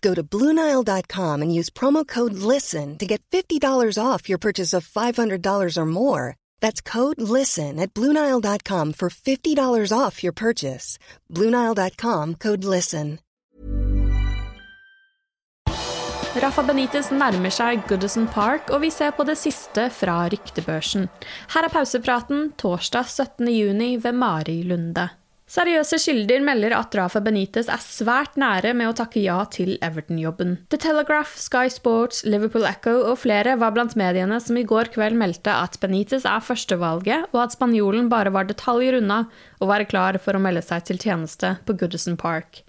Go to Bluenile.com and use promo code LISTEN to get $50 off your purchase of $500 or more. That's code LISTEN at Bluenile.com for $50 off your purchase. Bluenile.com code LISTEN. Rafa Benitez nærmer seg Goodison Park, og vi ser på det siste fra ryktebørsen. Her er pausepraten torsdag 17. juni ved Mari Lunde. Seriøse kilder melder at Rafa Benitez er svært nære med å takke ja til Everton-jobben. The Telegraph, Sky Sports, Liverpool Echo og flere var blant mediene som i går kveld meldte at Benitez er førstevalget, og at spanjolen bare var detaljer unna å være klar for å melde seg til tjeneste på Goodison Park.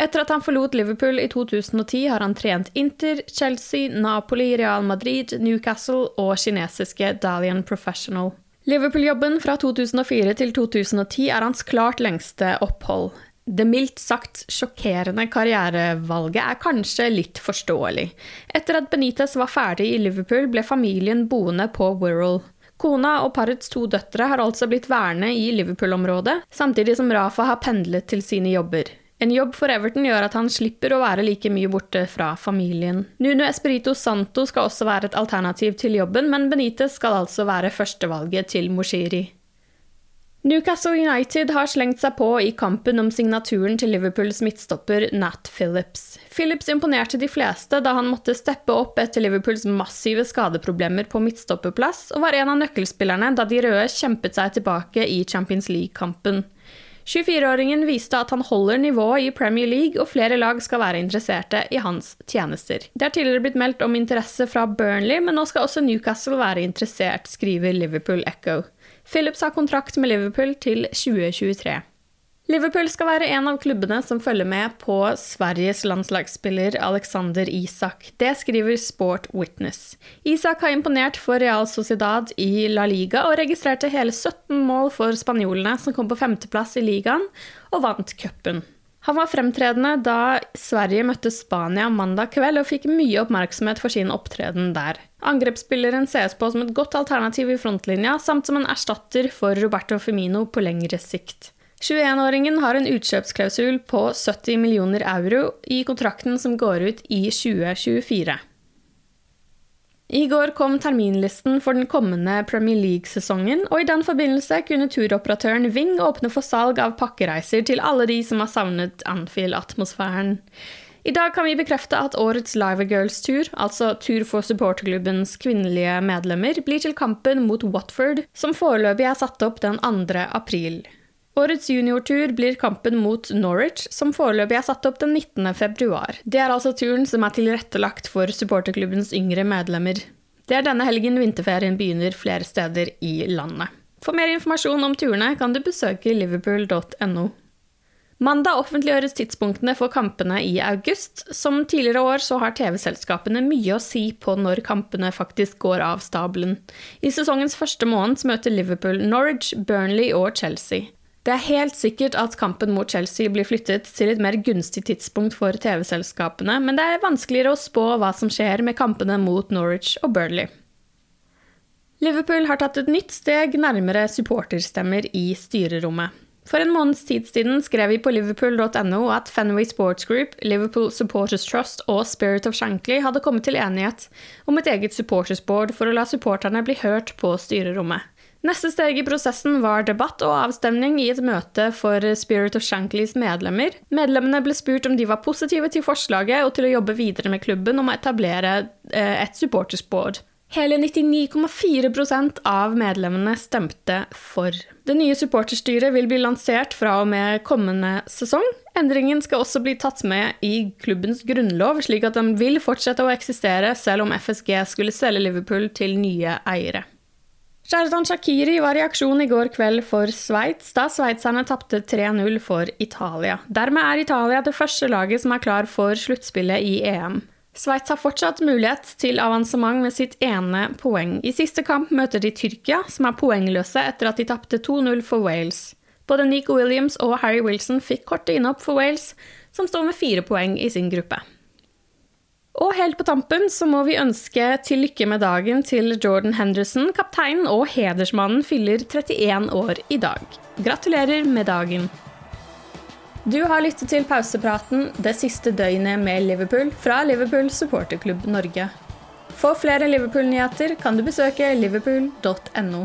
Etter at han forlot Liverpool i 2010, har han trent Inter, Chelsea, Napoli, Real Madrid, Newcastle og kinesiske Dalian Professional. Liverpool-jobben fra 2004 til 2010 er hans klart lengste opphold. Det mildt sagt sjokkerende karrierevalget er kanskje litt forståelig. Etter at Benitez var ferdig i Liverpool, ble familien boende på Wirral. Kona og parets to døtre har altså blitt værende i Liverpool-området, samtidig som Rafa har pendlet til sine jobber. En jobb for Everton gjør at han slipper å være like mye borte fra familien. Nuno Espirito Santo skal også være et alternativ til jobben, men Benitez skal altså være førstevalget til Moshiri. Newcastle United har slengt seg på i kampen om signaturen til Liverpools midtstopper Nat Phillips. Phillips imponerte de fleste da han måtte steppe opp etter Liverpools massive skadeproblemer på midtstopperplass, og var en av nøkkelspillerne da de røde kjempet seg tilbake i Champions League-kampen. 24-åringen viste at han holder nivået i Premier League, og flere lag skal være interesserte i hans tjenester. Det har tidligere blitt meldt om interesse fra Burnley, men nå skal også Newcastle være interessert, skriver Liverpool Echo. Phillips har kontrakt med Liverpool til 2023. Liverpool skal være en av klubbene som følger med på Sveriges landslagsspiller Alexander Isak. Det skriver Sport Witness. Isak har imponert for Real Sociedad i La Liga og registrerte hele 17 mål for spanjolene, som kom på femteplass i ligaen og vant cupen. Han var fremtredende da Sverige møtte Spania mandag kveld og fikk mye oppmerksomhet for sin opptreden der. Angrepsspilleren ses på som et godt alternativ i frontlinja, samt som en erstatter for Roberto Femino på lengre sikt. 21-åringen har en utkjøpsklausul på 70 millioner euro i kontrakten som går ut i 2024. I går kom terminlisten for den kommende Premier League-sesongen, og i den forbindelse kunne turoperatøren Ving åpne for salg av pakkereiser til alle de som har savnet Anfield-atmosfæren. I dag kan vi bekrefte at årets Live Girls Tour, altså tur for supporterklubbens kvinnelige medlemmer, blir til kampen mot Watford, som foreløpig er satt opp den 2. april. Årets juniortur blir kampen mot Norwich, som foreløpig er satt opp den 19. februar. Det er altså turen som er tilrettelagt for supporterklubbens yngre medlemmer. Det er denne helgen vinterferien begynner flere steder i landet. For mer informasjon om turene kan du besøke liverpool.no. Mandag offentliggjøres tidspunktene for kampene i august. Som tidligere år så har TV-selskapene mye å si på når kampene faktisk går av stabelen. I sesongens første måned møter Liverpool Norwich, Burnley og Chelsea. Det er helt sikkert at kampen mot Chelsea blir flyttet til et mer gunstig tidspunkt for TV-selskapene, men det er vanskeligere å spå hva som skjer med kampene mot Norwich og Burnley. Liverpool har tatt et nytt steg nærmere supporterstemmer i styrerommet. For en måneds tid siden skrev vi på liverpool.no at Fenway Sports Group, Liverpool Supporters Trust og Spirit of Shankly hadde kommet til enighet om et eget supportersboard for å la supporterne bli hørt på styrerommet. Neste steg i prosessen var debatt og avstemning i et møte for Spirit of Shanklys medlemmer. Medlemmene ble spurt om de var positive til forslaget og til å jobbe videre med klubben om å etablere eh, et supportersboard. Hele 99,4% av medlemmene stemte for. Det nye supporterstyret vil bli lansert fra og med kommende sesong. Endringen skal også bli tatt med i klubbens grunnlov, slik at den vil fortsette å eksistere selv om FSG skulle selge Liverpool til nye eiere. Sherdan Shakiri var i aksjon i går kveld for Sveits, da sveitserne tapte 3-0 for Italia. Dermed er Italia det første laget som er klar for sluttspillet i EM. Sveits har fortsatt mulighet til avansement med sitt ene poeng. I siste kamp møter de Tyrkia, som er poengløse etter at de tapte 2-0 for Wales. Både Nico Williams og Harry Wilson fikk korte innhopp for Wales, som står med fire poeng i sin gruppe. Og helt på tampen så må vi ønske til lykke med dagen til Jordan Henderson. Kapteinen og hedersmannen fyller 31 år i dag. Gratulerer med dagen. Du har lyttet til pausepraten det siste døgnet med Liverpool fra Liverpool supporterklubb Norge. For flere Liverpool-nyheter kan du besøke liverpool.no.